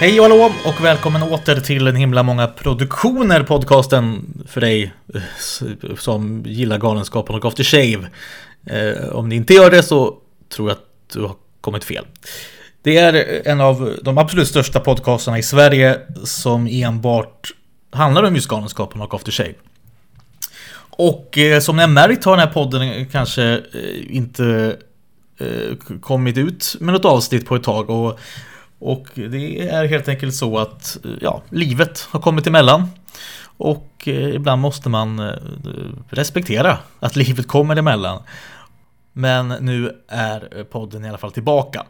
Hej och hallå och välkommen åter till en himla många produktioner podcasten för dig eh, som gillar Galenskapen och After Shave. Eh, om ni inte gör det så tror jag att du har kommit fel. Det är en av de absolut största podcasterna i Sverige som enbart handlar om just Galenskapen och After Shave. Och eh, som ni har märkt har den här podden kanske inte kommit ut med något avsnitt på ett tag. Och och det är helt enkelt så att ja, livet har kommit emellan. Och eh, ibland måste man eh, respektera att livet kommer emellan. Men nu är eh, podden i alla fall tillbaka.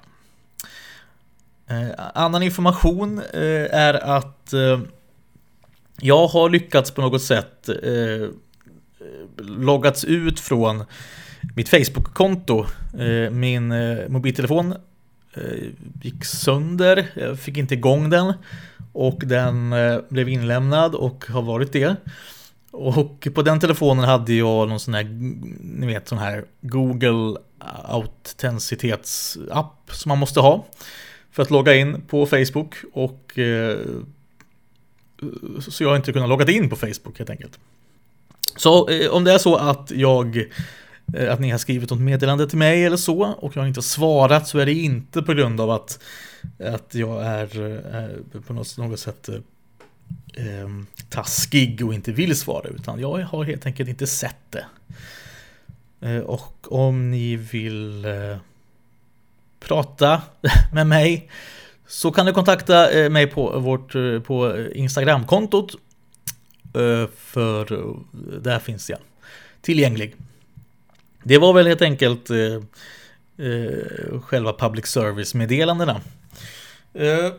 Annan information är att jag har lyckats på något sätt loggats ut från mitt Facebook-konto. Min mobiltelefon Eh, gick sönder, jag fick inte igång den och den eh, blev inlämnad och har varit det. Och på den telefonen hade jag någon sån här, ni vet sån här Google-autenticitetsapp som man måste ha för att logga in på Facebook och eh, så jag har inte kunnat logga in på Facebook helt enkelt. Så eh, om det är så att jag Eh, att ni har skrivit något meddelande till mig eller så och jag har inte svarat så är det inte på grund av att, att jag är, är på något, något sätt eh, eh, taskig och inte vill svara utan jag har helt enkelt inte sett det. Eh, och om ni vill eh, prata med mig så kan du kontakta eh, mig på vårt på Instagramkontot. För där finns jag tillgänglig. Det var väl helt enkelt eh, eh, själva public service-meddelandena. Eh,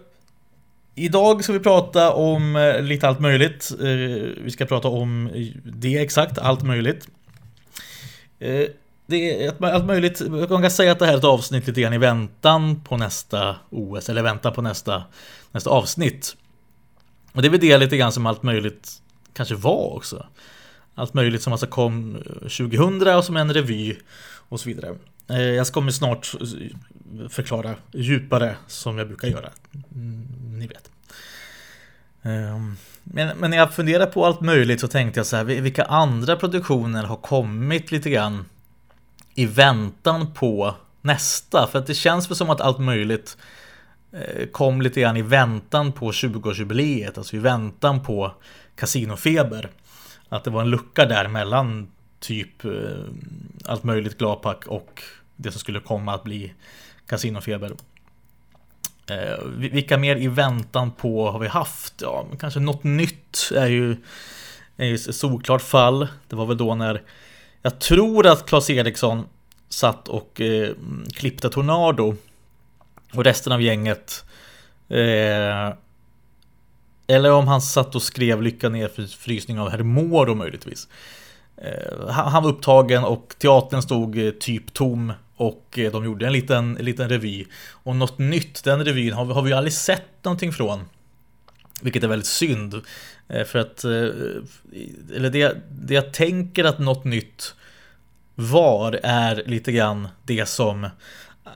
idag ska vi prata om eh, lite allt möjligt. Eh, vi ska prata om det exakt, allt möjligt. Eh, det är allt möjligt. Man kan säga att det här är ett avsnitt lite grann i väntan på nästa OS, eller väntan på nästa, nästa avsnitt. Och det är väl det lite grann som allt möjligt kanske var också allt möjligt som alltså kom eh, 2000 och som en revy och så vidare. Eh, jag kommer snart eh, förklara djupare som jag brukar göra. Mm, ni vet. Ehm, men, men när jag funderar på allt möjligt så tänkte jag så här, vilka andra produktioner har kommit lite grann i väntan på nästa? För att det känns väl som att allt möjligt kom lite grann i väntan på 20-årsjubileet, alltså i väntan på Casinofeber. Att det var en lucka där mellan typ eh, allt möjligt Glapack och det som skulle komma att bli Casinofeber. Eh, vilka mer i väntan på har vi haft? Ja, kanske något nytt är ju, är ju ett solklart fall. Det var väl då när jag tror att Claes Eriksson satt och eh, klippte Tornado och resten av gänget eh, eller om han satt och skrev Lycka ner för frysning av Hermoro möjligtvis. Eh, han var upptagen och teatern stod eh, typ tom och eh, de gjorde en liten, en liten revy. Och något nytt, den revyn har vi, har vi aldrig sett någonting från. Vilket är väldigt synd. För att, eller det, det jag tänker att något nytt var är lite grann det som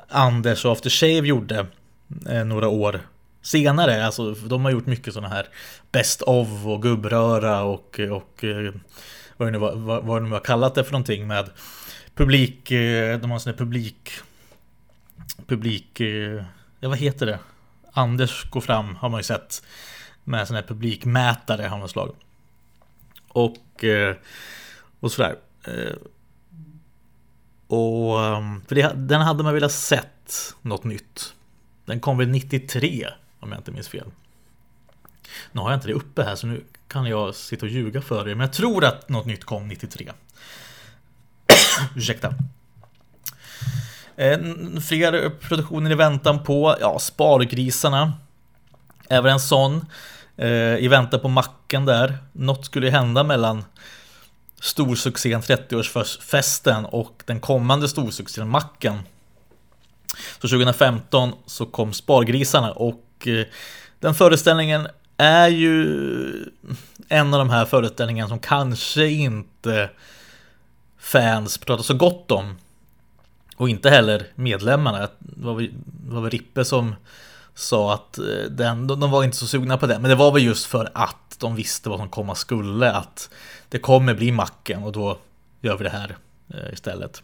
Anders och After Shave gjorde några år senare. Alltså, de har gjort mycket sådana här Best of och gubbröra och, och eh, vad det nu var, vad, vad det nu har kallat det för någonting med publik, eh, de har en sån här publik, publik, eh, ja vad heter det? Anders går fram har man ju sett med sån här publikmätare av något slag. Och, och sådär. Och ehm, för det, den hade man velat sett något nytt. Den kom väl 93 om jag inte minns fel. Nu har jag inte det uppe här så nu kan jag sitta och ljuga för er. Men jag tror att något nytt kom 93. Ursäkta. Eh, fler produktioner i väntan på, ja, Spargrisarna. Även en sån. Eh, I väntan på macken där. Något skulle hända mellan storsuccén 30-årsfesten och den kommande storsuccén Macken. Så 2015 så kom Spargrisarna och Eh, den föreställningen är ju en av de här föreställningarna som kanske inte fans pratar så gott om. Och inte heller medlemmarna. Det var väl Rippe som sa att eh, den, de var inte så sugna på den. Men det var väl just för att de visste vad som komma skulle. Att det kommer bli macken och då gör vi det här eh, istället.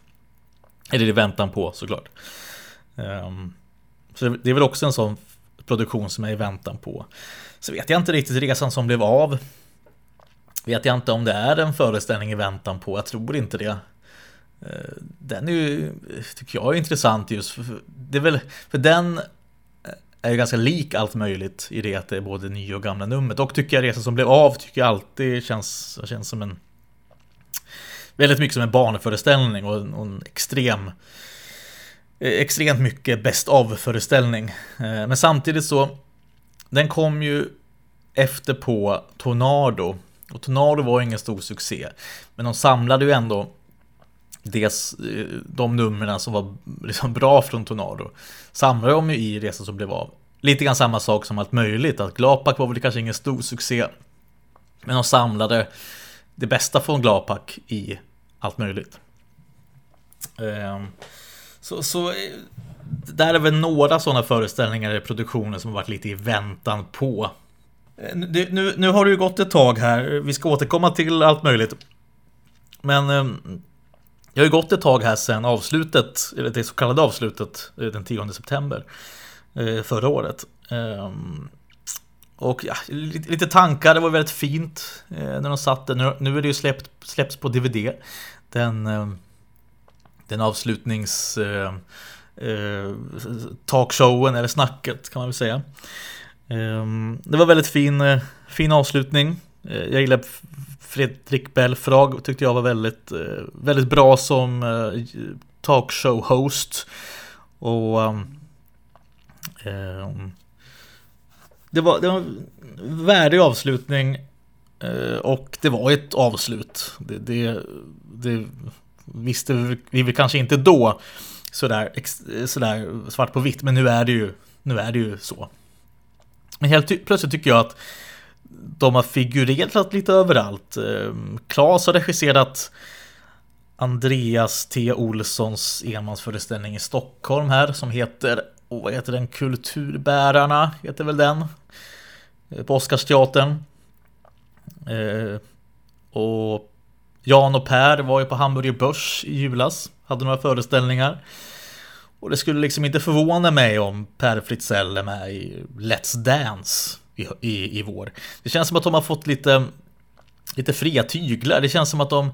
Eller i väntan på såklart. Ehm, så det är väl också en sån produktion som är i väntan på. Så vet jag inte riktigt resan som blev av. Vet jag inte om det är en föreställning i väntan på. Jag tror inte det. Eh, den är ju, tycker jag är intressant just för, det är väl, för den är ju ganska lik allt möjligt i det att det är både nya och gamla numret. Och tycker jag resan som blev av tycker jag alltid känns, känns som en väldigt mycket som en barnföreställning och en, och en extrem eh, Eh, extremt mycket best of-föreställning. Eh, men samtidigt så den kom ju efter på Tornado och Tornado var ingen stor succé. Men de samlade ju ändå des, eh, de numren som var liksom bra från Tornado. Samlade de ju i Resan som blev av. Lite grann samma sak som allt möjligt. Att Glapak var väl kanske ingen stor succé. Men de samlade det bästa från Glapak i allt möjligt. Ehm, så, så eh, där är väl några sådana föreställningar i produktionen som har varit lite i väntan på. Eh, nu, nu, nu har det ju gått ett tag här. Vi ska återkomma till allt möjligt. Men ehm, det har ju gått ett tag här sedan avslutet, eller det så kallade avslutet, eh, den 10 september förra året. Och ja, lite tankar, det var väldigt fint när de satt där. Nu är det ju släppt, släppts på DVD den, den avslutnings eh, eh, talkshowen eller snacket kan man väl säga. Ehm, det var väldigt fin, eh, fin avslutning. Eh, jag gillar Fredrik Belfrag tyckte jag var väldigt, eh, väldigt bra som talkshow-host. Och um, det, var, det var en värdig avslutning och det var ett avslut. Det, det, det visste vi väl kanske inte då sådär, sådär svart på vitt, men nu är det ju, nu är det ju så. Men helt plötsligt tycker jag att de har figurerat lite överallt. Ehm, Klas har regisserat Andreas T. Olssons enmansföreställning i Stockholm här som heter, oh, vad heter den? Kulturbärarna heter väl den. Eh, på Oscarsteatern. Eh, och Jan och Per var ju på Hamburger Börs i julas, hade några föreställningar. Och det skulle liksom inte förvåna mig om Per Fritzell är med i Let's Dance i, i, i vår. Det känns som att de har fått lite, lite fria tyglar. Det känns som att de,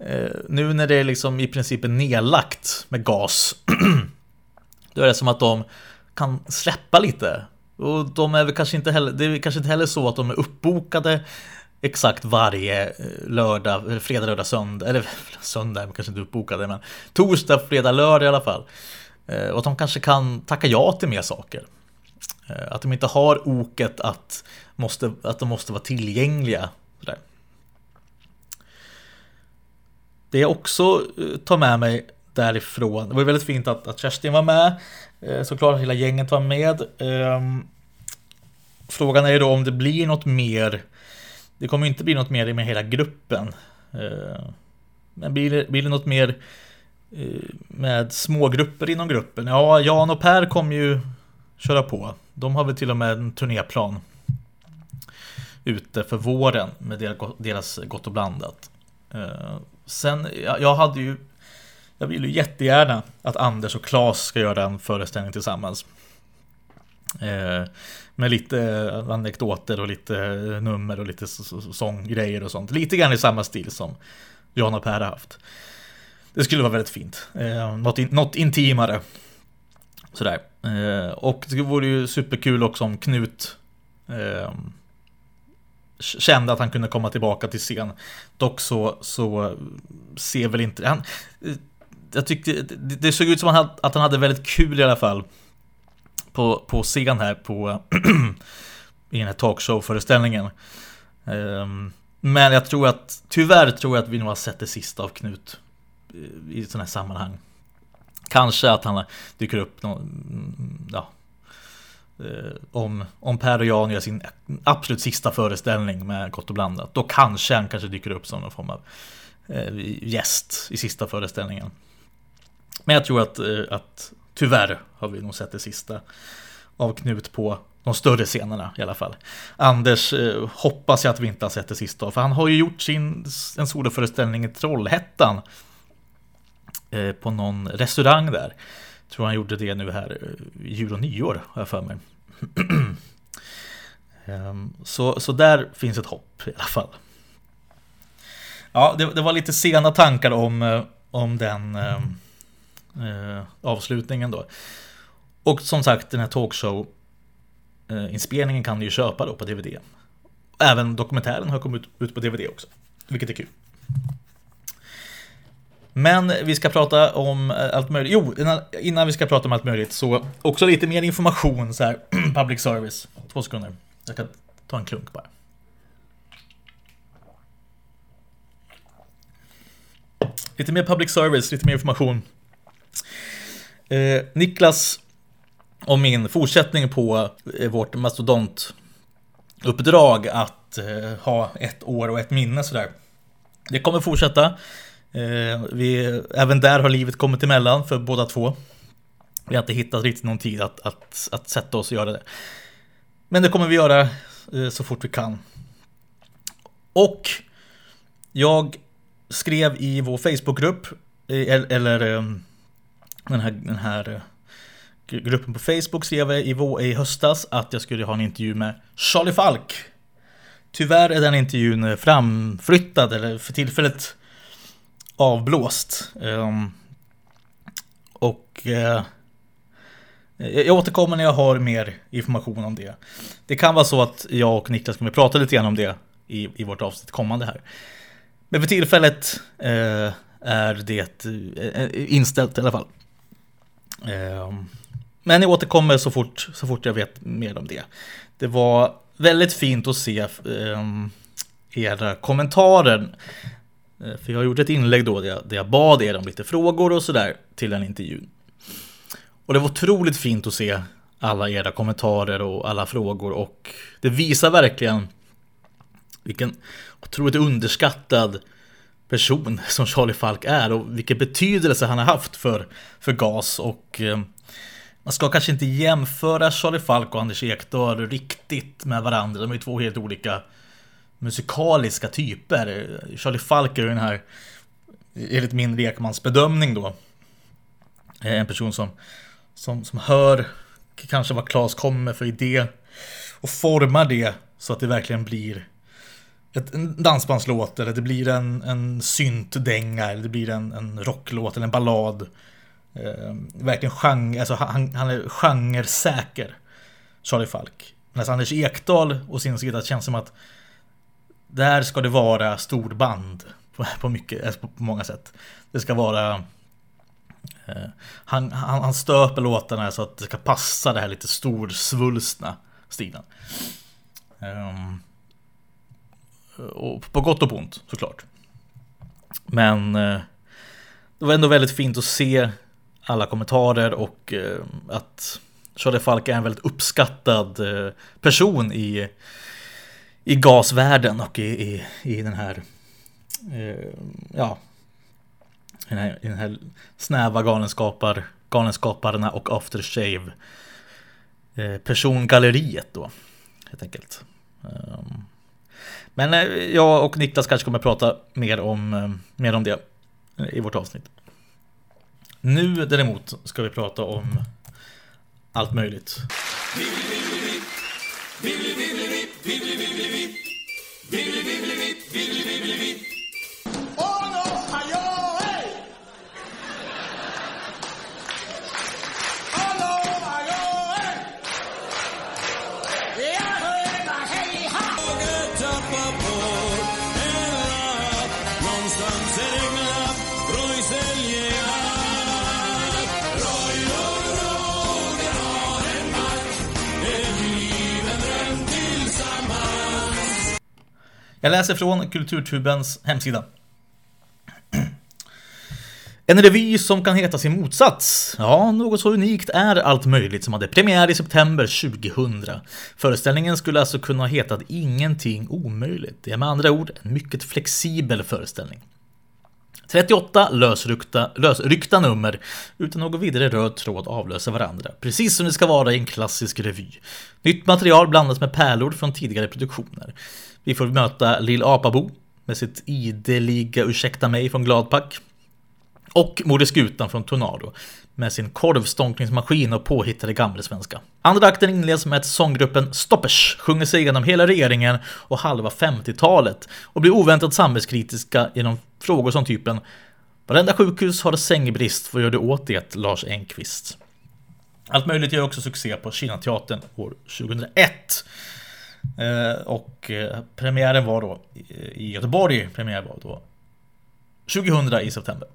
eh, nu när det är liksom i princip är nedlagt med gas, då är det som att de kan släppa lite. Och de är väl kanske inte heller, det är kanske inte heller så att de är uppbokade exakt varje eh, lördag, fredag, lördag, söndag, eller söndag kanske inte uppbokade, men torsdag, fredag, lördag i alla fall. Eh, och att de kanske kan tacka ja till mer saker. Eh, att de inte har oket att, måste, att de måste vara tillgängliga. Sådär. Det jag också tar med mig därifrån, det var väldigt fint att, att Kerstin var med, såklart hela gänget var med. Ehm, frågan är ju då om det blir något mer det kommer inte bli något mer med hela gruppen. Eh, men blir det, blir det något mer eh, med smågrupper inom gruppen? Ja, Jan och Per kommer ju köra på. De har väl till och med en turnéplan ute för våren med deras Gott och blandat. Eh, sen, jag hade ju jag vill ju jättegärna att Anders och Klas ska göra en föreställning tillsammans. Med lite anekdoter och lite eh, nummer och lite sånggrejer och sånt. Lite grann i samma stil som Johan och Per har haft. Det skulle vara väldigt fint. Eh, något, in, något intimare. Sådär. Eh, och det vore ju superkul också om Knut eh, kände att han kunde komma tillbaka till scen. Dock så, så ser väl inte... Han, eh, jag tyckte det, det såg ut som att han hade väldigt kul i alla fall på, på scen här på i den här talkshow-föreställningen. Um, men jag tror att, tyvärr tror jag att vi nog har sett det sista av Knut eh, i sådana här sammanhang. Kanske att han dyker upp någon, ja, eh, om, om Per och Jan gör sin absolut sista föreställning med Gott och blandat. Då kanske han kanske dyker upp som någon form av eh, gäst i sista föreställningen. Men jag tror att, att Tyvärr har vi nog sett det sista av Knut på de större scenerna i alla fall. Anders eh, hoppas jag att vi inte har sett det sista av, för han har ju gjort sin, en soloföreställning i Trollhättan. Eh, på någon restaurang där. Jag tror han gjorde det nu här eh, jul och nyår, har jag för mig. Ehm, så, så där finns ett hopp i alla fall. Ja, det, det var lite sena tankar om, eh, om den eh, eh, avslutningen då. Och som sagt, den här talkshow-inspelningen eh, kan ni ju köpa då på DVD. Även dokumentären har kommit ut på DVD också, vilket är kul. Men vi ska prata om eh, allt möjligt. Jo, innan vi ska prata om allt möjligt så också lite mer information så här, public service. Två sekunder. Jag kan ta en klunk bara. Lite mer public service, lite mer information. Eh, Niklas och min fortsättning på eh, vårt mastodont-uppdrag att eh, ha ett år och ett minne sådär. Det kommer fortsätta. Eh, vi, även där har livet kommit emellan för båda två. Vi har inte hittat riktigt någon tid att, att, att sätta oss och göra det. Men det kommer vi göra eh, så fort vi kan. Och jag skrev i vår Facebookgrupp, eh, eller eh, den här, den här eh, gruppen på Facebook skrev jag i, i höstas att jag skulle ha en intervju med Charlie Falk. Tyvärr är den intervjun eh, framflyttad eller för tillfället avblåst. Um, och uh, jag återkommer när jag har mer information om det. Det kan vara så att jag och Niklas kommer prata lite grann om det i, i vårt avsnitt kommande här. Men för tillfället är det inställt i alla fall. Ehm, men jag återkommer så fort, så fort jag vet mer om det. Det var väldigt fint att se ehm, era kommentarer. Eh, för jag gjorde ett inlägg då där jag, där jag bad er om lite frågor och sådär till den intervjun. Och det var otroligt fint att se alla era kommentarer och alla frågor och det visar verkligen vilken otroligt underskattad person som Charlie Falk är och vilken betydelse han har haft för, för GAS och eh, man ska kanske inte jämföra Charlie Falk och Anders Ekdahl riktigt med varandra. De är ju två helt olika musikaliska typer. Charlie Falk är ju den här, enligt min lekmansbedömning då, eh, en person som som, som hör kanske vad Klas kommer med för idé och formar det så att det verkligen blir ett, en dansbandslåt eller det blir en, en syntdänga eller det blir en, en rocklåt eller en ballad. Eh, verkligen genre, alltså han, han är genresäker, Charlie Falk. Medan Anders Ekdahl å sin sida känns som att där ska det vara storband på, på, mycket, alltså, på många sätt. Det ska vara Eh, han, han, han stöper låtarna så att det ska passa det här lite storsvulstna stilen. Um, Eh, och på gott och på ont såklart. Men eh, det var ändå väldigt fint att se alla kommentarer och eh, att Charlie Falk är en väldigt uppskattad person i, i gasvärlden och i, i, i den här ja, i den här, i den här snäva galenskapar, galenskaparna och aftershave persongalleriet då. Helt enkelt. Um, men jag och Niklas kanske kommer prata mer om, mer om det i vårt avsnitt. Nu däremot ska vi prata om allt möjligt. Jag läser från Kulturtubens hemsida. En revy som kan heta sin motsats. Ja, något så unikt är Allt möjligt som hade premiär i september 2000. Föreställningen skulle alltså kunna ha hetat Ingenting omöjligt. Det är med andra ord en mycket flexibel föreställning. 38 lösryckta, lösryckta nummer utan någon vidare röd tråd avlöser varandra, precis som det ska vara i en klassisk revy. Nytt material blandas med pärlor från tidigare produktioner. Vi får möta Lill Apabo med sitt ideliga Ursäkta mig från Gladpack. Och Moder Skutan från Tornado med sin korvstånkningsmaskin och påhittade gamlesvenska. Andra akten inleds med att sånggruppen Stoppers sjunger sig igenom hela regeringen och halva 50-talet och blir oväntat samhällskritiska genom frågor som typen Varenda sjukhus har sängbrist, vad gör du åt det, Lars Engqvist? Allt möjligt gör också succé på Kinateatern år 2001. Eh, och eh, premiären var då eh, i Göteborg, premiär var då 2000 i september.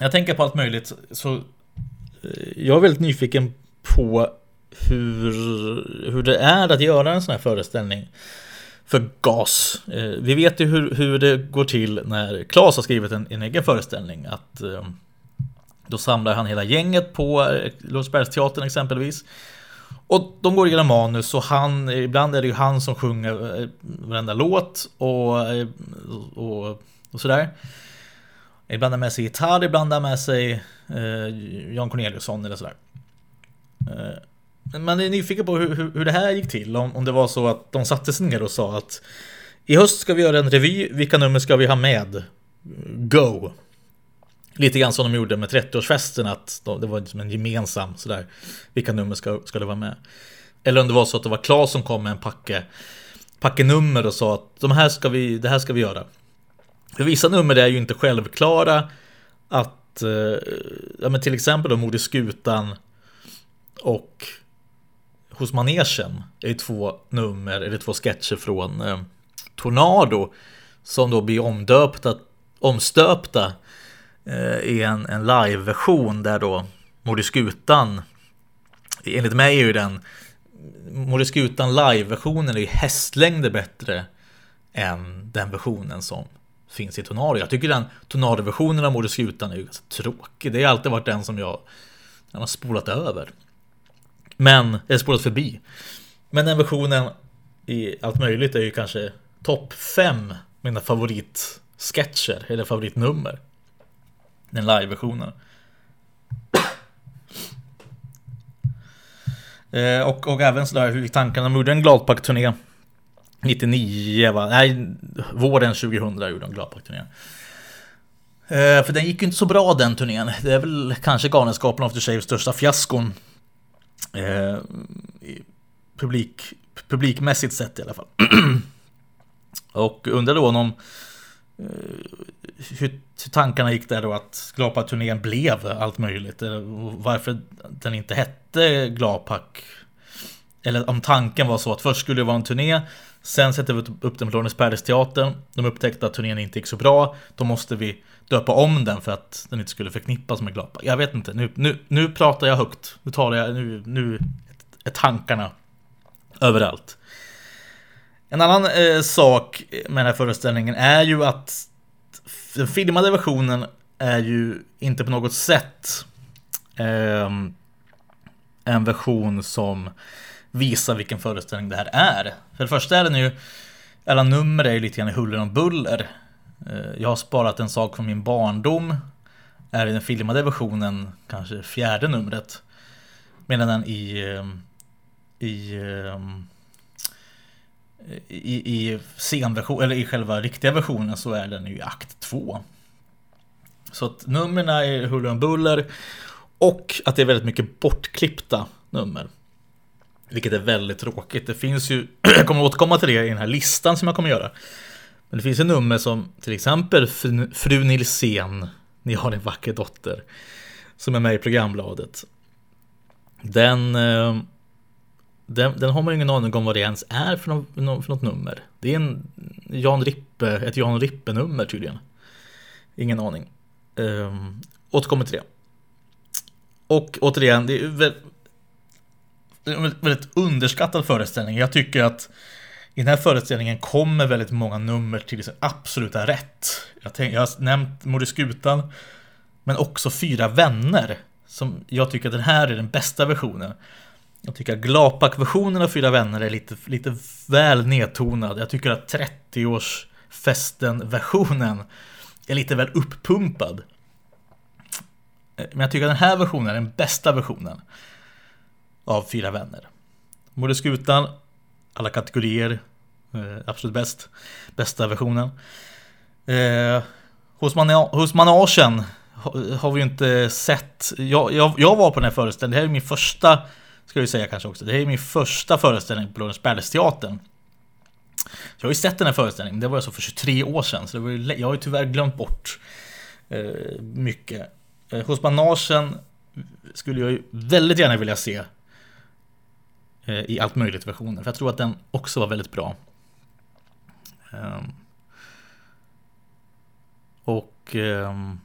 Jag tänker på allt möjligt. Så jag är väldigt nyfiken på hur, hur det är att göra en sån här föreställning för GAS. Vi vet ju hur, hur det går till när Claes har skrivit en, en egen föreställning. Att då samlar han hela gänget på eh, Lundsbergsteatern exempelvis. Och de går igenom manus och han, ibland är det ju han som sjunger eh, varenda låt och, eh, och, och sådär. Ibland har med sig gitarr, ibland har med sig eh, Jan Corneliusson eller sådär. Eh, man är nyfiken på hur, hur, hur, det här gick till. Om, om det var så att de satte sig ner och sa att i höst ska vi göra en revy, vilka nummer ska vi ha med? Go! Lite grann som de gjorde med 30-årsfesten, att det var liksom en gemensam sådär, vilka nummer ska, ska det vara med? Eller om det var så att det var Klas som kom med en packe, packe nummer och sa att de här ska vi, det här ska vi göra. För vissa nummer är ju inte självklara att, eh, ja men till exempel då Moder Skutan och Hos Manegen är ju två nummer, eller två sketcher från eh, Tornado som då blir omdöpta, omstöpta Eh, i en, en live-version där då Moder Skutan, enligt mig är ju den Moder Skutan live-versionen är ju hästlängder bättre än den versionen som finns i Tornado. Jag tycker den Tornado-versionen av Moder Skutan är ju ganska tråkig. Det har alltid varit den som jag jag har spolat över. Men, eller spolat förbi. Men den versionen i allt möjligt är ju kanske topp 5 mina favoritsketcher eller favoritnummer. Den live-versionen. Eh, och, och även sådär hur tankarna, de gjorde en Gladpack-turné 99 va? Nej, våren 2000 gjorde de gladpack-turné Eh, för den gick ju inte så bra den turnén. Det är väl kanske Galenskaparna After Shaves största fiaskon. Eh, publik, publikmässigt sett i alla fall. och undrar då om Eh, hur tankarna gick där då att Glapak-turnén blev allt möjligt. Varför den inte hette Glapak. Eller om tanken var så att först skulle det vara en turné Sen sätter vi upp den på Lorensbergsteatern. De upptäckte att turnén inte gick så bra. Då måste vi döpa om den för att den inte skulle förknippas med Glapak. Jag vet inte, nu, nu, nu pratar jag högt. Nu talar jag, nu, nu är tankarna överallt. En annan eh, sak med den här föreställningen är ju att den filmade versionen är ju inte på något sätt eh, en version som visar vilken föreställning det här är. För det första är den ju, alla nummer är ju lite grann huller om buller. Eh, jag har sparat en sak från min barndom. Är i den filmade versionen kanske fjärde numret. Medan den i, ehm, i, ehm, i, i scenversion, eller i själva riktiga versionen så är den ju i akt två. Så att numren är huller om buller och att det är väldigt mycket bortklippta nummer. Vilket är väldigt tråkigt. Det finns ju, jag kommer återkomma till det i den här listan som jag kommer göra. Men det finns ju nummer som till exempel Fru Nilsén, Ni har en vacker dotter. Som är med i programbladet. Den, eh, den, den har man ju ingen aning om vad det ens är för något, för något nummer. Det är en Jan Rippe, ett Jan Rippe-nummer tydligen. Ingen aning. Um, återkommer till det. Och återigen, det är en väldigt underskattad föreställning. Jag tycker att i den här föreställningen kommer väldigt många nummer till sin absoluta rätt. Jag, tänk, jag har nämnt Moder Skutan, men också Fyra vänner. Som jag tycker att den här är den bästa versionen. Jag tycker att Glapak-versionen av Fyra Vänner är lite, lite väl nedtonad. Jag tycker att 30-årsfesten-versionen är lite väl uppumpad. Eh, men jag tycker att den här versionen är den bästa versionen av Fyra Vänner. Moder Skutan, alla kategorier, eh, absolut bäst. Bästa versionen. Eh, hos, man hos Managen har vi ju inte sett. Jag, jag, jag var på den här föreställningen, det här är min första, ska vi säga kanske också, det här är min första föreställning på Lorensbergsteatern. Jag har ju sett den här föreställningen, det var alltså för 23 år sedan, så det var ju, jag har ju tyvärr glömt bort eh, mycket. Eh, hos Managen skulle jag ju väldigt gärna vilja se eh, i allt möjligt versioner, för jag tror att den också var väldigt bra. Ehm, och um,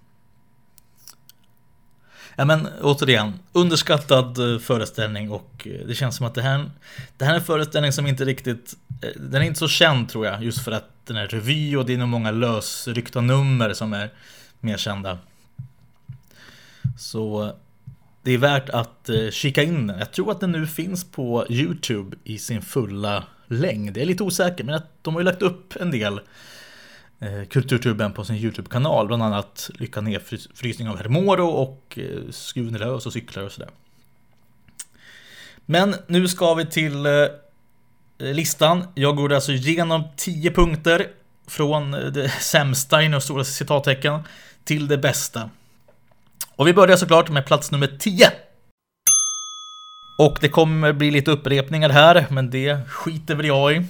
Ja men återigen, underskattad eh, föreställning och eh, det känns som att det här, det här är en föreställning som inte riktigt, eh, den är inte så känd tror jag, just för att den är revy och det är nog många lösryckta nummer som är mer kända. Så det är värt att kika in den. Jag tror att den nu finns på YouTube i sin fulla längd. Jag är lite osäker, men de har ju lagt upp en del Eh, kulturtuben på sin YouTube-kanal. Bland annat Lycka nedfrysning av Hermoro och eh, Skruven lös och cyklar och sådär. Men nu ska vi till eh, listan. Jag går alltså igenom 10 punkter från det sämsta inom stora citattecken till det bästa. Och vi börjar såklart med plats nummer 10. Och det kommer bli lite upprepningar här, men det skiter väl jag i.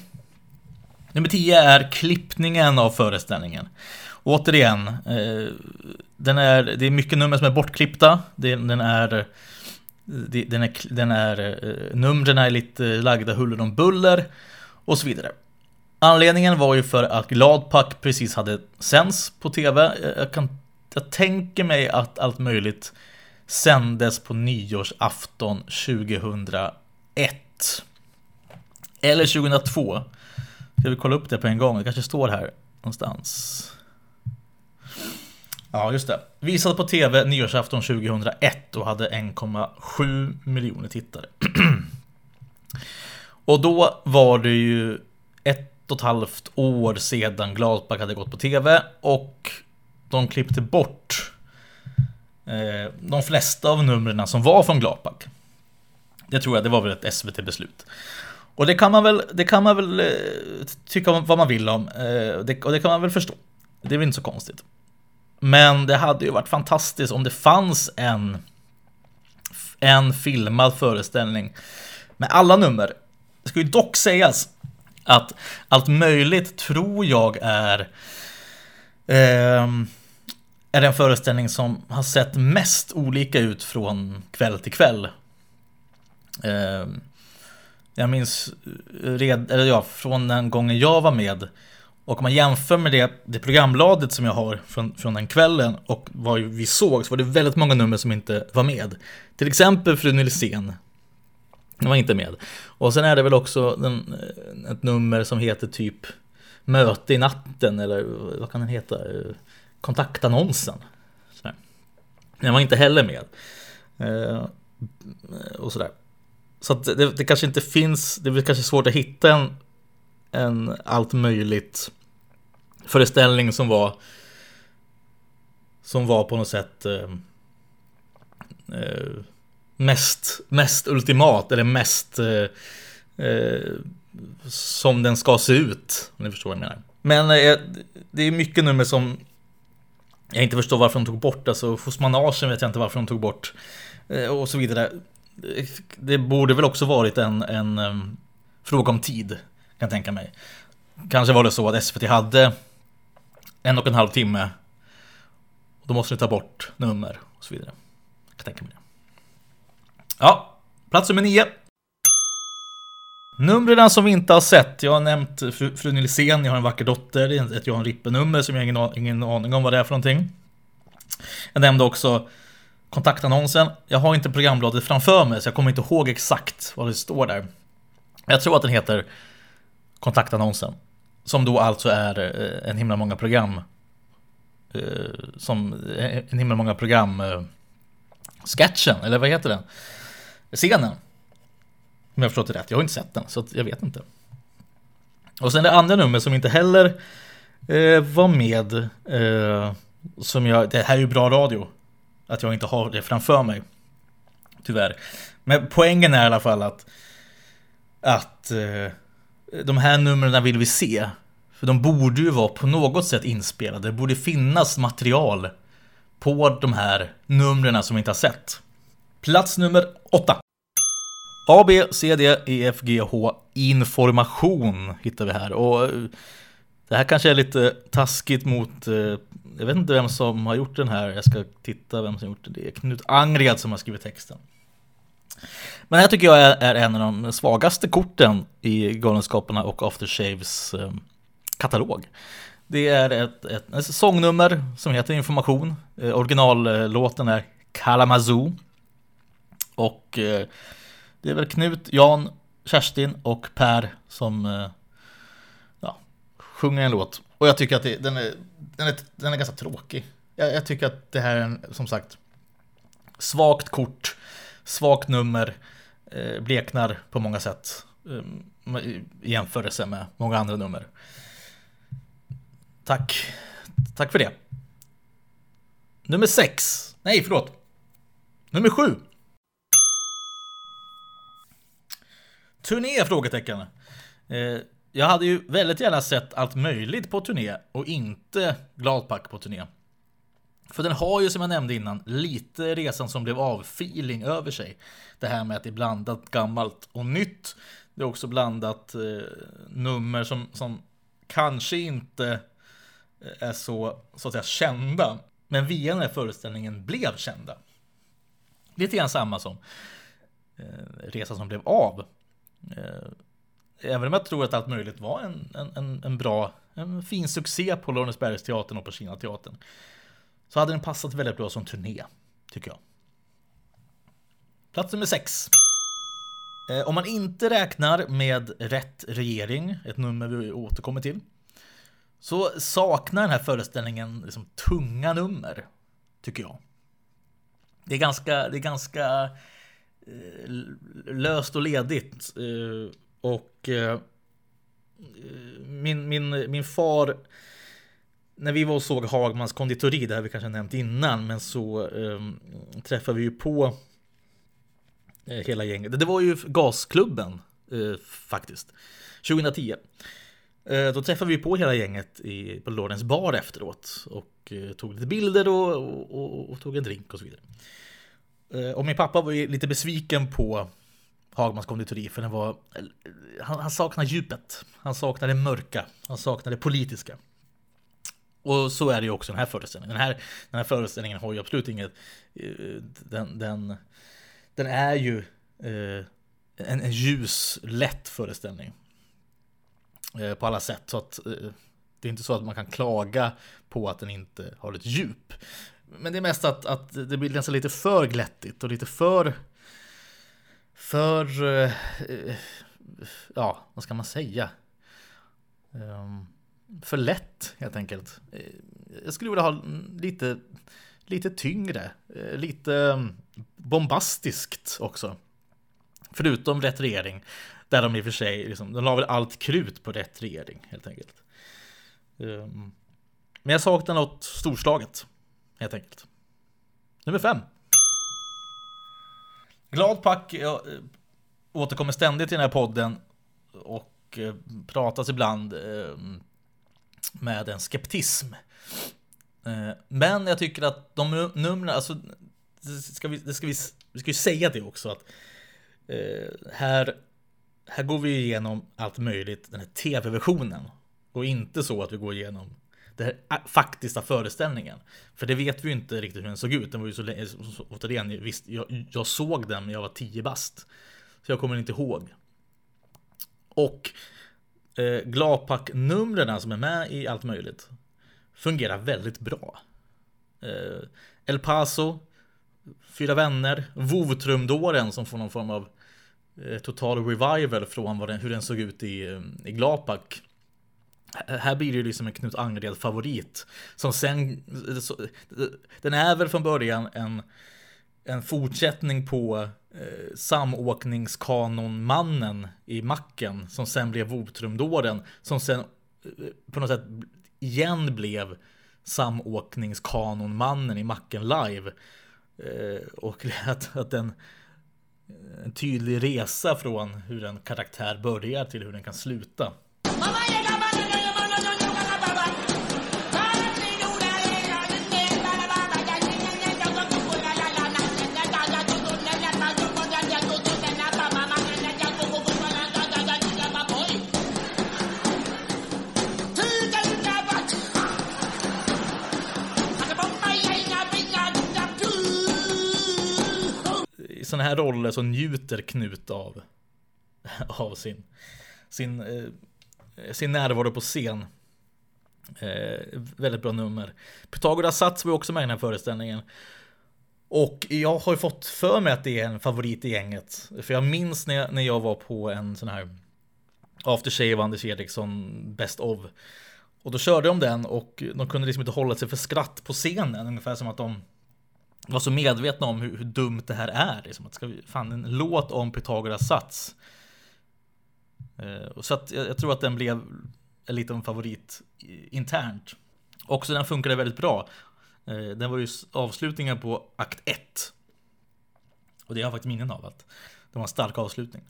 Nummer 10 är klippningen av föreställningen. Återigen, eh, den är, det är mycket nummer som är bortklippta. Den är, den är, den är, numren är lite lagda huller om buller och så vidare. Anledningen var ju för att Gladpack precis hade sänds på tv. Jag, kan, jag tänker mig att allt möjligt sändes på nyårsafton 2001. Eller 2002. Ska vi kolla upp det på en gång? Det kanske står här någonstans. Ja, just det. Visade på tv nyårsafton 2001 och hade 1,7 miljoner tittare. och då var det ju ett och ett halvt år sedan Gladback hade gått på tv och de klippte bort eh, de flesta av numren som var från Gladback. Det tror jag, det var väl ett SVT-beslut. Och det kan man väl, det kan man väl eh, tycka vad man vill om. Eh, det, och det kan man väl förstå. Det är väl inte så konstigt. Men det hade ju varit fantastiskt om det fanns en, en filmad föreställning med alla nummer. Det ska ju dock sägas att allt möjligt tror jag är eh, är en föreställning som har sett mest olika ut från kväll till kväll. Eh, jag minns eh, red, eller ja, från den gången jag var med. Och om man jämför med det, det programbladet som jag har från, från den kvällen och vad vi såg så var det väldigt många nummer som inte var med. Till exempel Fru Nilsén. Den var inte med. Och sen är det väl också den, eh, ett nummer som heter typ Möte i natten eller vad kan den heta? Kontaktannonsen. Den var inte heller med. Eh, och sådär. Så att det, det, kanske inte finns, det är kanske svårt att hitta en, en allt möjligt föreställning som var som var på något sätt eh, eh, mest, mest ultimat eller mest eh, eh som den ska se ut. Om ni förstår vad jag menar. Men eh, det är mycket nummer som jag inte förstår varför de tog bort. Alltså hos Managen vet jag inte varför de tog bort. Eh, och så vidare det borde väl också varit en, en um, fråga om tid, kan jag tänka mig. Kanske var det så att SVT hade en och en halv timme. Då måste ni ta bort nummer och så vidare. Jag kan tänka mig det. Ja, plats nummer nio. Numren som vi inte har sett. Jag har nämnt fru, fru Nilsén, jag har en vacker dotter. Det är ett Johan Rippe-nummer som jag har ingen, ingen aning om vad det är för någonting. Jag nämnde också kontaktannonsen. Jag har inte programbladet framför mig så jag kommer inte ihåg exakt vad det står där. Jag tror att den heter kontaktannonsen. Som då alltså är eh, en himla många program. Eh, som eh, en himla många program. Sketchen, eller vad heter den? Scenen. Om jag förstått det rätt. Jag har inte sett den, så jag vet inte. Och sen det andra numret som inte heller eh, var med. Eh, som jag, det här är ju bra radio. Att jag inte har det framför mig. Tyvärr. Men poängen är i alla fall att att eh, de här numren vill vi se. För de borde ju vara på något sätt inspelade. Det borde finnas material på de här numren som vi inte har sett. Plats nummer 8. A, B, C, D, E, F, G, H. Information hittar vi här. Och eh, det här kanske är lite taskigt mot, eh, jag vet inte vem som har gjort den här. Jag ska titta vem som har gjort den. Det är Knut Angred som har skrivit texten. Men det här tycker jag är, är en av de svagaste korten i Galenskaparna och Aftershaves eh, katalog. Det är ett, ett, ett sångnummer som heter Information. Eh, originallåten är Kalamazoo. Och eh, det är väl Knut, Jan, Kerstin och Per som eh, ja, sjunger en låt. Och jag tycker att det, den, är, den, är, den är ganska tråkig. Jag, jag tycker att det här är en, som sagt svagt kort, svagt nummer, eh, bleknar på många sätt eh, i jämförelse med många andra nummer. Tack. Tack för det. Nummer sex. Nej, förlåt. Nummer sju. Turné? Frågetecken. Eh, jag hade ju väldigt gärna sett allt möjligt på turné och inte Gladpack på turné. För den har ju som jag nämnde innan lite resan som blev av feeling över sig. Det här med att det är blandat gammalt och nytt. Det är också blandat eh, nummer som, som kanske inte eh, är så, så att säga, kända. Men via den här föreställningen blev kända. Lite grann samma som eh, Resan som blev av. Eh, även om jag tror att allt möjligt var en, en, en bra, en fin succé på Lorensbergsteatern och på Kinateatern. Så hade den passat väldigt bra som turné, tycker jag. Plats nummer 6. Eh, om man inte räknar med Rätt regering, ett nummer vi återkommer till, så saknar den här föreställningen liksom tunga nummer, tycker jag. Det är ganska, det är ganska eh, löst och ledigt. Eh, och eh, min, min, min far, när vi var och såg Hagmans konditori, det har vi kanske nämnt innan, men så eh, träffade vi ju på eh, hela gänget. Det var ju Gasklubben eh, faktiskt, 2010. Eh, då träffade vi på hela gänget i, på Lorens bar efteråt och eh, tog lite bilder och, och, och, och, tog en drink och så vidare. Eh, och min pappa var ju lite besviken på Hagmans konditori för den var, han, han saknar djupet, han saknar det mörka, han saknar det politiska. Och så är det ju också den här föreställningen. Den här, den här föreställningen har ju absolut inget, eh, den, den, den är ju eh, en, en ljus, lätt föreställning. Eh, på alla sätt. Så att eh, det är inte så att man kan klaga på att den inte har ett djup. Men det är mest att, att det blir nästan lite för glättigt och lite för... För... Eh, ja, vad ska man säga? Ehm, för lätt helt enkelt. Eh, jag skulle vilja ha lite, lite tyngre, eh, lite mm, bombastiskt också. Förutom rätt regering. Där de i och för sig, liksom, de la väl allt krut på rätt regering helt enkelt. Ehm, men jag saknar något storslaget, helt enkelt. Nummer fem. Gladpack jag, äh, återkommer ständigt i den här podden och äh, pratas ibland äh, med en skeptism. Men jag tycker att de numren, alltså, det ska vi, det ska vi, vi ska ju säga det också att här här går vi igenom allt möjligt, den här tv-versionen. Och inte så att vi går igenom den faktiska föreställningen. För det vet vi ju inte riktigt hur den såg ut. Den var ju så länge, återigen, visst, jag, jag såg den när jag var 10 bast. Så jag kommer inte ihåg. Och eh, Glapak-numren som är med i allt möjligt fungerar väldigt bra. Eh, El Paso, Fyra Vänner, Vovtrumdåren som får någon form av Eh, total revival från vad den, hur den såg ut i, eh, i Glapak. Här blir det ju liksom en Knut Angred favorit. Som sen, den är väl från början en, en fortsättning på eh, samåkningskanonmannen i macken som sen blev Votrumdåren som sen eh, på något sätt igen blev samåkningskanonmannen i macken live. Eh, och att, att den en tydlig resa från hur en karaktär börjar till hur den kan sluta. I sådana här roller så njuter Knut av, av sin, sin, eh, sin närvaro på scen. Eh, väldigt bra nummer. Pythagoras sats var också med i den här föreställningen. Och jag har ju fått för mig att det är en favorit i gänget. För jag minns när jag, när jag var på en sån här After Shave Anders Eriksson Best of. Och då körde de den och de kunde liksom inte hålla sig för skratt på scenen. Ungefär som att de var så medvetna om hur, hur dumt det här är. Liksom att ska vi, fan, en låt om Pythagoras sats. Eh, så att jag, jag, tror att den blev en liten favorit internt. Också den funkade väldigt bra. Eh, den var ju avslutningen på akt 1. Och det har jag faktiskt minnen av att det var en stark avslutning.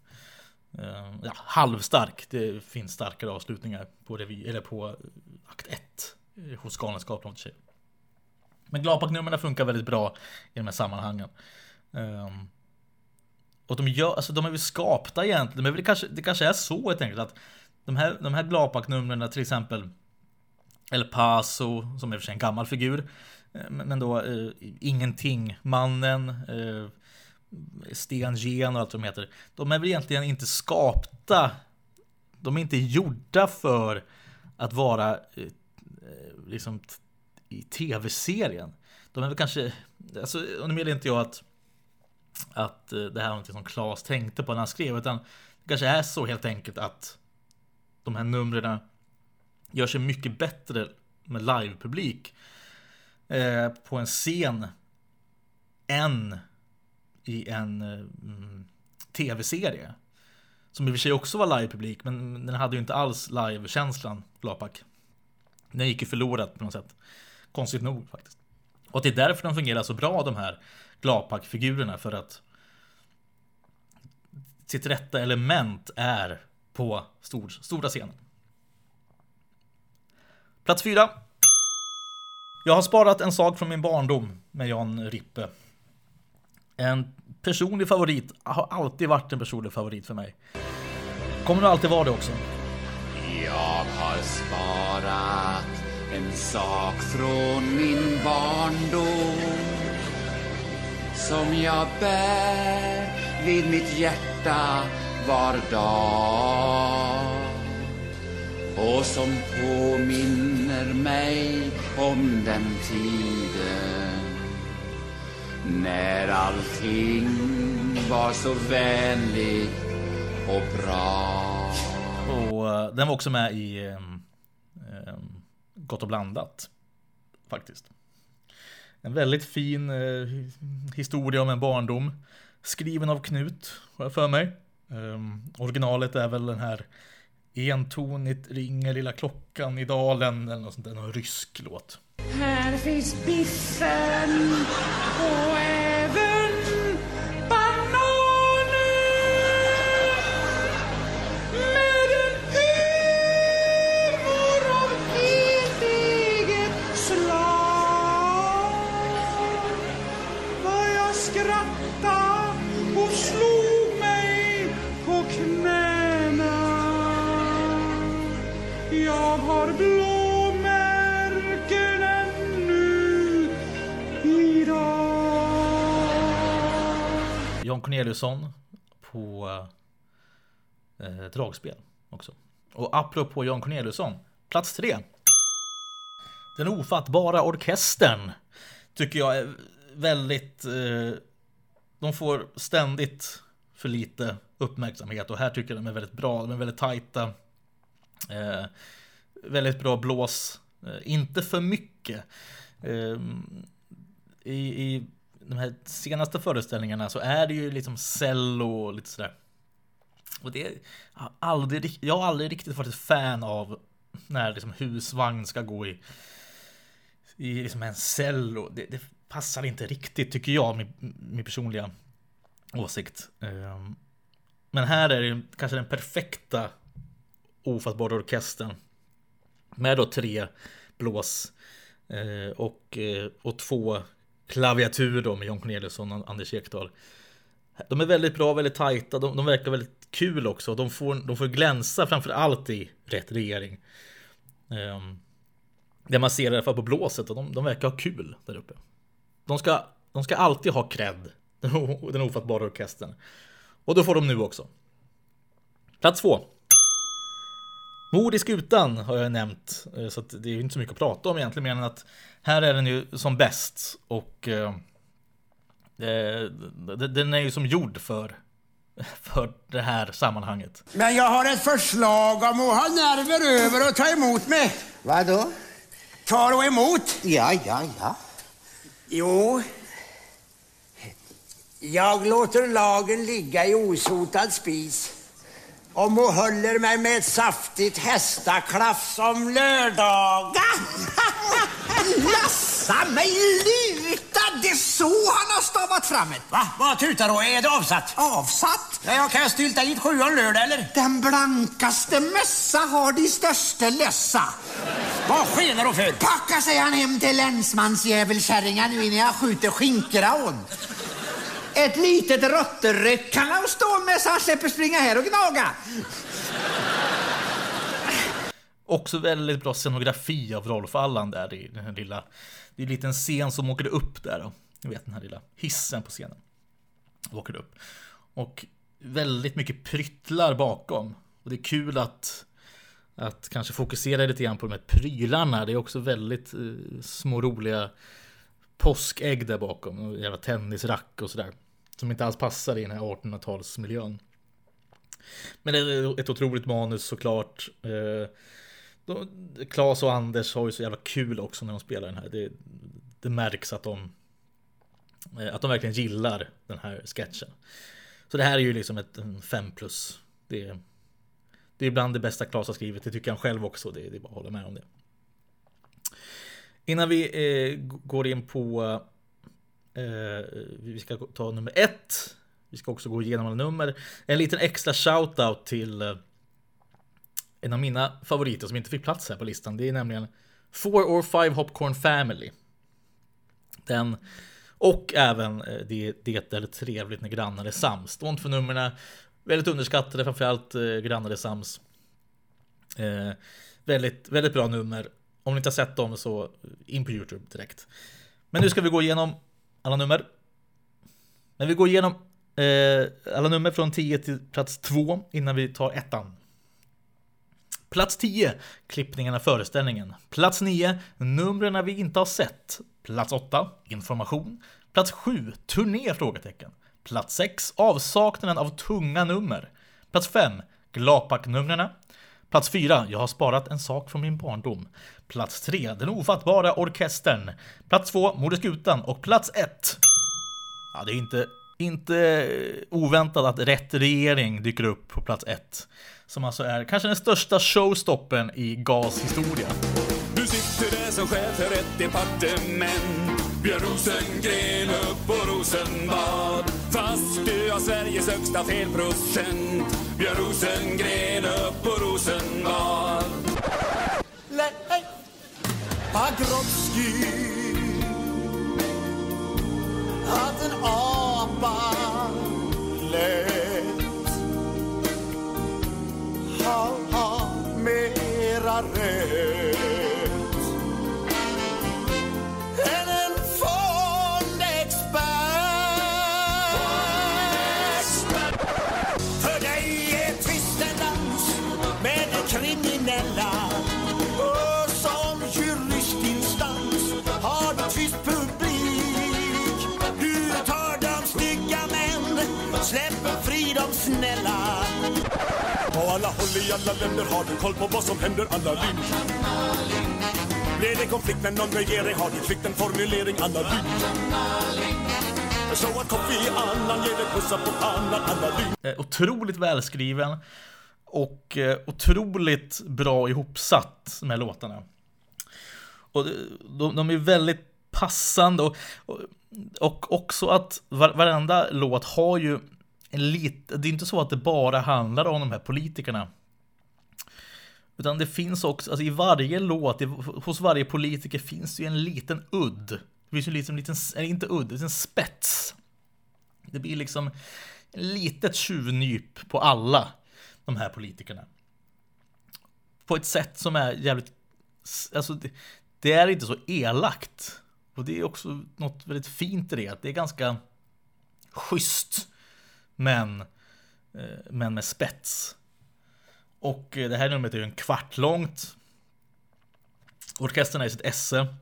Eh, ja, halvstark. Det finns starkare avslutningar på, revy, eller på eh, akt 1 eh, hos Galenskaparna och tjejer. Men Glapak-numren funkar väldigt bra i de här sammanhangen. Um, och de, gör, alltså de är väl skapta egentligen, men det kanske, det kanske är så helt enkelt att de här, de här Glapak-numren till exempel El Paso, som är för sig en gammal figur, eh, men då eh, uh, Ingenting, Mannen, uh, eh, Sten Gen och allt vad de heter. De är väl egentligen inte skapta. De är inte gjorda för att vara uh, liksom i tv-serien. De är väl kanske, alltså, och nu menar inte jag att, att eh, det här är någonting som Claes tänkte på när han skrev, utan det kanske är så helt enkelt att de här numren gör sig mycket bättre med livepublik eh, på en scen än i en eh, mm, tv-serie. Som i och för sig också var livepublik, men den hade ju inte alls live-känslan, Lapak. Den gick ju förlorad på något sätt. Konstigt nog faktiskt. Och det är därför de fungerar så bra de här Glapak-figurerna för att sitt rätta element är på stor, stora scenen. Plats fyra! Jag har sparat en sak från min barndom med Jan Rippe. En personlig favorit har alltid varit en personlig favorit för mig. Kommer det alltid vara det också. Jag har sparat en sak från min barndom som jag bär vid mitt hjärta var dag och som påminner mig om den tiden när allting var så vänligt och bra. Och eh, den var också med i um, Gott och blandat. Faktiskt. En väldigt fin eh, historia om en barndom. Skriven av Knut, har jag för mig. Um, originalet är väl den här Entonigt ringer lilla klockan i dalen eller något sånt där, någon rysk låt. Här finns biffen och John Corneliusson på eh, dragspel också. Och apropå John Corneliusson, plats tre. Den ofattbara orkestern tycker jag är väldigt... Eh, de får ständigt för lite uppmärksamhet och här tycker jag de är väldigt bra. De är väldigt tajta. Eh, väldigt bra blås. Eh, inte för mycket. Eh, i, i, de här senaste föreställningarna så är det ju liksom cello och lite sådär. Och det jag har aldrig, jag har aldrig riktigt varit ett fan av när liksom husvagn ska gå i, i liksom en cello. Det, det passar inte riktigt tycker jag, min, min personliga åsikt. Ehm, men här är det kanske den perfekta ofattbara orkestern. Med då tre blås eh, och, eh, och två klaviatur då med John Corneliusson och Anders Ekdahl. De är väldigt bra, väldigt tajta, de, de verkar väldigt kul också. De får, de får glänsa framför allt i rätt regering. Um, det man ser i alla fall på blåset, och de, de verkar ha kul där uppe. De ska, de ska alltid ha cred, den ofattbara orkestern. Och då får de nu också. Plats två. Mord i skutan har jag nämnt, eh, så det är inte så mycket att prata om egentligen, mer än att här är den ju som bäst och eh, den är ju som gjord för, för det här sammanhanget. Men jag har ett förslag om att ha nerver över och ta emot mig. Vadå? Tar och emot? Ja, ja, ja. Jo, jag låter lagen ligga i osotad spis och må håller mig med ett saftigt hästaklaff som lördaga. Lassa mig luta! Det är så han har stavat fram det. Va? Vad tutar då? Är det avsatt? Avsatt? Ja, jag kan stylta hit sjuan lördag, eller? Den blankaste mössa har de största lössa. Vad skenar du för? Packa sig han hem till länsmansjävelkärringar nu innan jag skjuter skinkeraån. Ett litet råtterryck kan han stå med så han slipper springa här och gnaga. Också väldigt bra scenografi av Rolf Allan där i den här lilla, det är en liten scen som åker upp där. Ni vet den här lilla hissen på scenen. Åker upp. Och väldigt mycket pryttlar bakom. Och det är kul att, att kanske fokusera lite grann på de här prylarna. Det är också väldigt eh, små roliga påskägg där bakom. Och jävla tennisrack och sådär. Som inte alls passar i den här 1800-talsmiljön. Men det är ett otroligt manus såklart. Eh, Klas och Anders har ju så jävla kul också när de spelar den här. Det, det märks att de eh, att de verkligen gillar den här sketchen. Så det här är ju liksom ett 5 plus. Det är, det är bland det bästa Klas har skrivit. Det tycker han själv också. Det, det är bara att hålla med om det. Innan vi eh, går in på eh, Vi ska ta nummer ett. Vi ska också gå igenom alla nummer. En liten extra shoutout till eh, en av mina favoriter som inte fick plats här på listan. Det är nämligen Four or Five Hopcorn Family. Den och även eh, det, det är trevligt när grannar är sams. De två numren väldigt underskattade, framförallt eh, grannar är sams. Eh, väldigt, väldigt bra nummer. Om ni inte har sett dem så in på Youtube direkt. Men nu ska vi gå igenom alla nummer. Men vi går igenom eh, alla nummer från 10 till plats 2 innan vi tar ettan. Plats 10, klippningarna, föreställningen. Plats 9, numren vi inte har sett. Plats 8, information. Plats 7, turné? Frågetecken. Plats 6, avsaknaden av tunga nummer. Plats 5, Glapak-numren. Plats 4, jag har sparat en sak från min barndom. Plats 3, den ofattbara orkestern. Plats 2, Modeskutan. Och plats 1, ja det är inte, inte oväntat att rätt regering dyker upp på plats 1 som alltså är kanske den största showstoppen i GAS historia. Du sitter där som chef för ett departement Björn Rosengren upp på Rosenbad. Fast du har Sveriges högsta felprocent. Björn Rosengren upp på Rosenbad. Nej. Pagrotsky att en apa. Lätt. Ha, ha mera rätt håll i alla länder har du koll på vad som händer? Alla Lindh. Blir det konflikt med någon regering har du fick en formulering? Alla Lindh. Så att Kofi Annan ger dig pussar på pannan alla Eh, Otroligt välskriven och eh, otroligt bra ihopsatt med låtarna. Och eh, de, de är väldigt passande och, och, och också att var, varenda låt har ju en lit, det är inte så att det bara handlar om de här politikerna. Utan det finns också, alltså i varje låt, hos varje politiker finns det ju en liten udd. Det finns ju liksom en liten, eller inte udd, en spets. Det blir liksom ett litet tjuvnyp på alla de här politikerna. På ett sätt som är jävligt, alltså det, det är inte så elakt. Och det är också något väldigt fint i det, att det är ganska schysst. Men, eh, men med spets. Och eh, det här numret är ju en kvart långt. Orkestern är i sitt esse.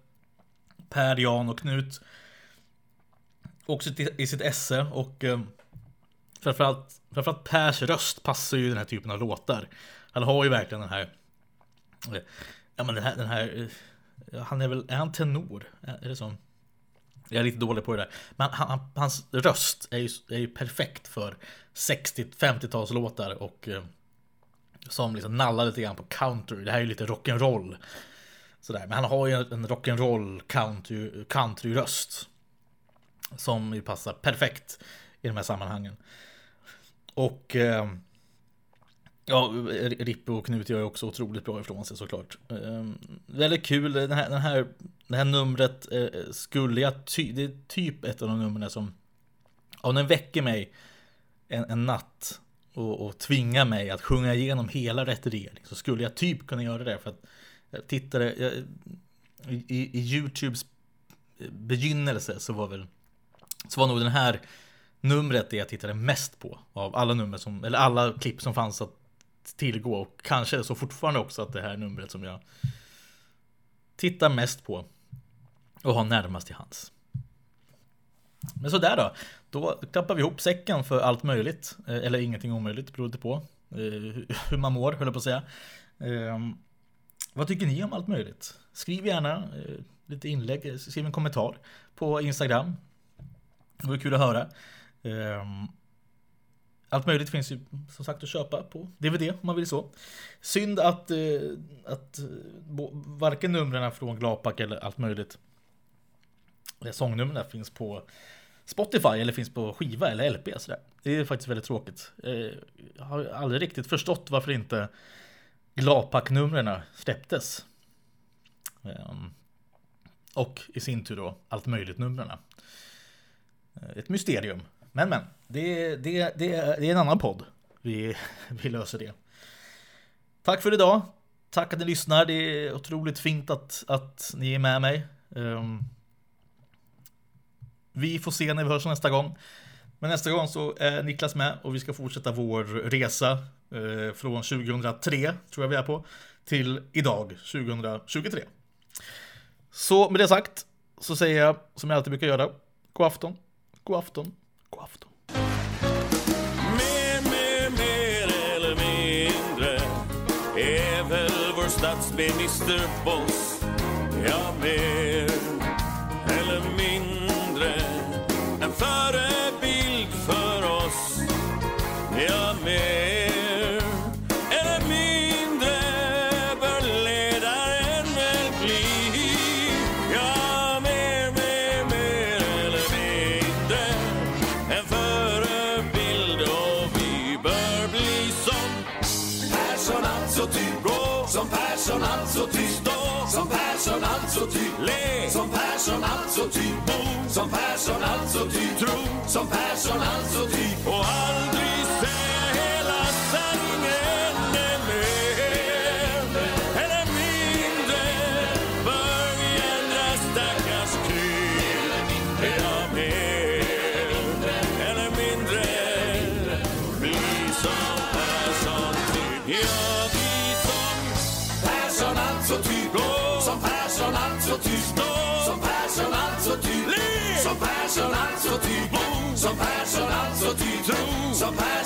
Per, Jan och Knut. Också i sitt esse och eh, framförallt, framförallt Pers röst passar ju den här typen av låtar. Han har ju verkligen den här... Eh, ja men den här... Den här eh, han är väl... Är han tenor? Är det så? Jag är lite dålig på det där. Men han, han, hans röst är ju, är ju perfekt för 60-50-talslåtar och som liksom nallar lite grann på country. Det här är ju lite rock'n'roll. Sådär. Men han har ju en rock'n'roll country, country-röst. Som ju passar perfekt i de här sammanhangen. Och eh, Ja, Rippe och Knut gör ju också otroligt bra ifrån sig såklart. Eh, väldigt kul, den här, den här, det här numret eh, skulle jag, ty, det är typ ett av de numren som, om den väcker mig en, en natt och, och tvinga mig att sjunga igenom hela retirering liksom. så skulle jag typ kunna göra det? För att eh, jag tittade, jag, i, i Youtubes eh, begynnelse så var väl, så var nog den här numret det jag tittade mest på av alla nummer som, eller alla klipp som fanns att tillgå. Och kanske så fortfarande också att det här numret som jag tittar mest på och har närmast till hands. Men sådär då, då klappar vi ihop säcken för allt möjligt, eh, eller ingenting omöjligt beroende på eh, hur man mår, höll jag på att säga. Ehm, vad tycker ni om allt möjligt? Skriv gärna eh, lite inlägg, skriv en kommentar på Instagram. Det vore kul att höra. Ehm, allt möjligt finns ju som sagt att köpa på DVD om man vill så. Synd att, att varken numren från Glapak eller allt möjligt Eh, sångnumren finns på Spotify eller finns på skiva eller LP. Sådär. Det är faktiskt väldigt tråkigt. Jag har aldrig riktigt förstått varför inte Glapak-numren släpptes. Ehm, och i sin tur då allt möjligt-numren. Eh, ett mysterium. Men men, det, det, det, det är en annan podd. Vi, vi löser det. Tack för idag. Tack att ni lyssnar. Det är otroligt fint att, att ni är med mig. Ehm, vi får se när vi hörs nästa gång. Men nästa gång så är Niklas med och vi ska fortsätta vår resa eh, från 2003, tror jag vi är på, till idag, 2023. Så med det sagt så säger jag som jag alltid brukar göra, god afton, god afton, god afton. Mer, mer, mer eller mindre är väl vår statsminister Boss. Ja, mer le Som Persson alltså typ bo. Som Persson alltså typ tro. Som Persson alltså typ och aldrig le Som Persson alltså typ bo Som Persson alltså typ tro Som Persson alltså typ